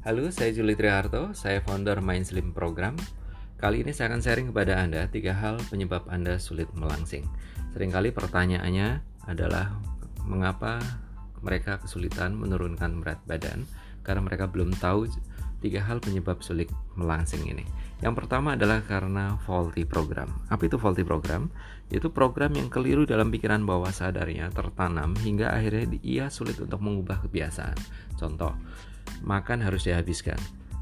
Halo, saya Juli Triharto, saya founder Mind Slim Program. Kali ini saya akan sharing kepada Anda tiga hal penyebab Anda sulit melangsing. Seringkali pertanyaannya adalah mengapa mereka kesulitan menurunkan berat badan karena mereka belum tahu tiga hal penyebab sulit melangsing ini. Yang pertama adalah karena faulty program. Apa itu faulty program? Yaitu program yang keliru dalam pikiran bawah sadarnya tertanam hingga akhirnya ia sulit untuk mengubah kebiasaan. Contoh, makan harus dihabiskan,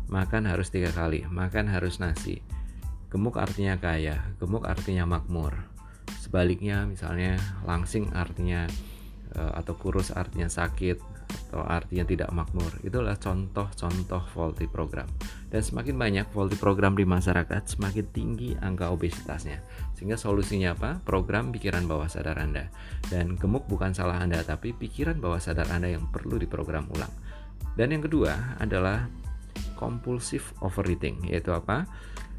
makan harus tiga kali, makan harus nasi. Gemuk artinya kaya, gemuk artinya makmur. Sebaliknya misalnya langsing artinya eh, atau kurus artinya sakit, atau artinya tidak makmur. Itulah contoh-contoh faulty program. Dan semakin banyak faulty program di masyarakat, semakin tinggi angka obesitasnya. Sehingga solusinya apa? Program pikiran bawah sadar Anda. Dan gemuk bukan salah Anda, tapi pikiran bawah sadar Anda yang perlu diprogram ulang. Dan yang kedua adalah compulsive overeating, yaitu apa?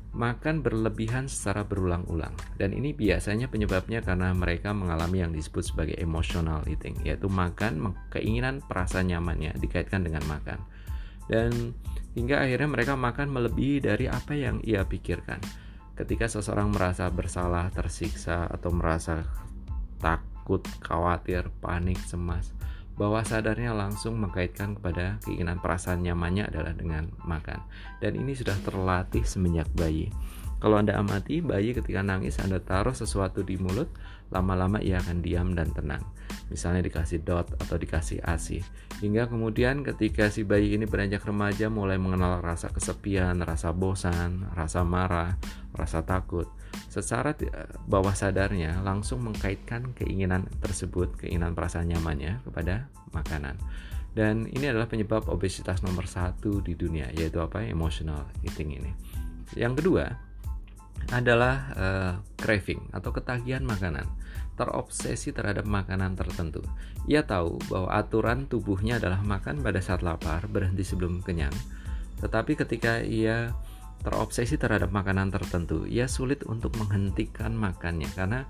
makan berlebihan secara berulang-ulang. Dan ini biasanya penyebabnya karena mereka mengalami yang disebut sebagai emotional eating, yaitu makan keinginan perasa nyamannya dikaitkan dengan makan. Dan hingga akhirnya mereka makan melebihi dari apa yang ia pikirkan. Ketika seseorang merasa bersalah, tersiksa, atau merasa takut, khawatir, panik, cemas, bawah sadarnya langsung mengkaitkan kepada keinginan perasaan nyamannya adalah dengan makan. Dan ini sudah terlatih semenjak bayi. Kalau Anda amati, bayi ketika nangis Anda taruh sesuatu di mulut, lama-lama ia akan diam dan tenang. Misalnya dikasih dot atau dikasih ASI. Hingga kemudian ketika si bayi ini beranjak remaja mulai mengenal rasa kesepian, rasa bosan, rasa marah, rasa takut. Secara bawah sadarnya langsung mengkaitkan keinginan tersebut, keinginan perasaan nyamannya kepada makanan. Dan ini adalah penyebab obesitas nomor satu di dunia, yaitu apa? Emotional eating ini. Yang kedua, adalah uh, craving atau ketagihan makanan, terobsesi terhadap makanan tertentu. Ia tahu bahwa aturan tubuhnya adalah makan pada saat lapar, berhenti sebelum kenyang. Tetapi ketika ia terobsesi terhadap makanan tertentu, ia sulit untuk menghentikan makannya karena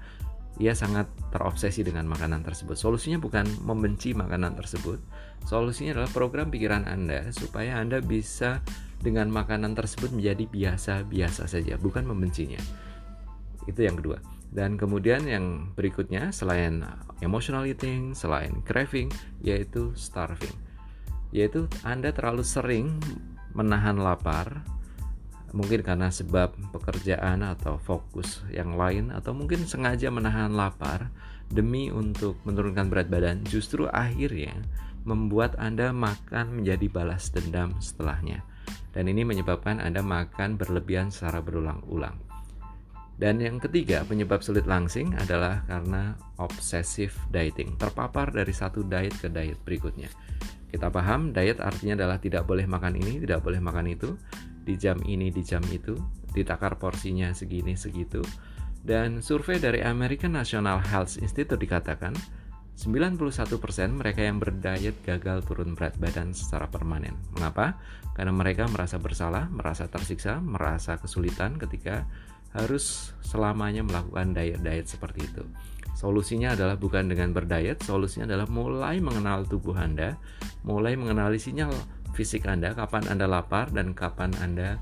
ia sangat terobsesi dengan makanan tersebut. Solusinya bukan membenci makanan tersebut, solusinya adalah program pikiran Anda supaya Anda bisa dengan makanan tersebut menjadi biasa-biasa saja, bukan membencinya. Itu yang kedua. Dan kemudian yang berikutnya selain emotional eating, selain craving, yaitu starving. Yaitu Anda terlalu sering menahan lapar, mungkin karena sebab pekerjaan atau fokus yang lain atau mungkin sengaja menahan lapar demi untuk menurunkan berat badan justru akhirnya membuat Anda makan menjadi balas dendam setelahnya dan ini menyebabkan Anda makan berlebihan secara berulang-ulang. Dan yang ketiga, penyebab sulit langsing adalah karena obsessive dieting, terpapar dari satu diet ke diet berikutnya. Kita paham, diet artinya adalah tidak boleh makan ini, tidak boleh makan itu, di jam ini, di jam itu, ditakar porsinya segini, segitu. Dan survei dari American National Health Institute dikatakan, 91% mereka yang berdiet gagal turun berat badan secara permanen. Mengapa? Karena mereka merasa bersalah, merasa tersiksa, merasa kesulitan ketika harus selamanya melakukan diet-diet seperti itu. Solusinya adalah bukan dengan berdiet, solusinya adalah mulai mengenal tubuh Anda, mulai mengenali sinyal fisik Anda, kapan Anda lapar dan kapan Anda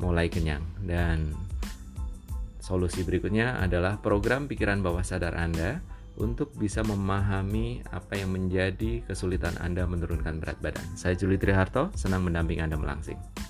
mulai kenyang. Dan solusi berikutnya adalah program pikiran bawah sadar Anda untuk bisa memahami apa yang menjadi kesulitan Anda menurunkan berat badan. Saya Juli Triharto, senang mendampingi Anda melangsing.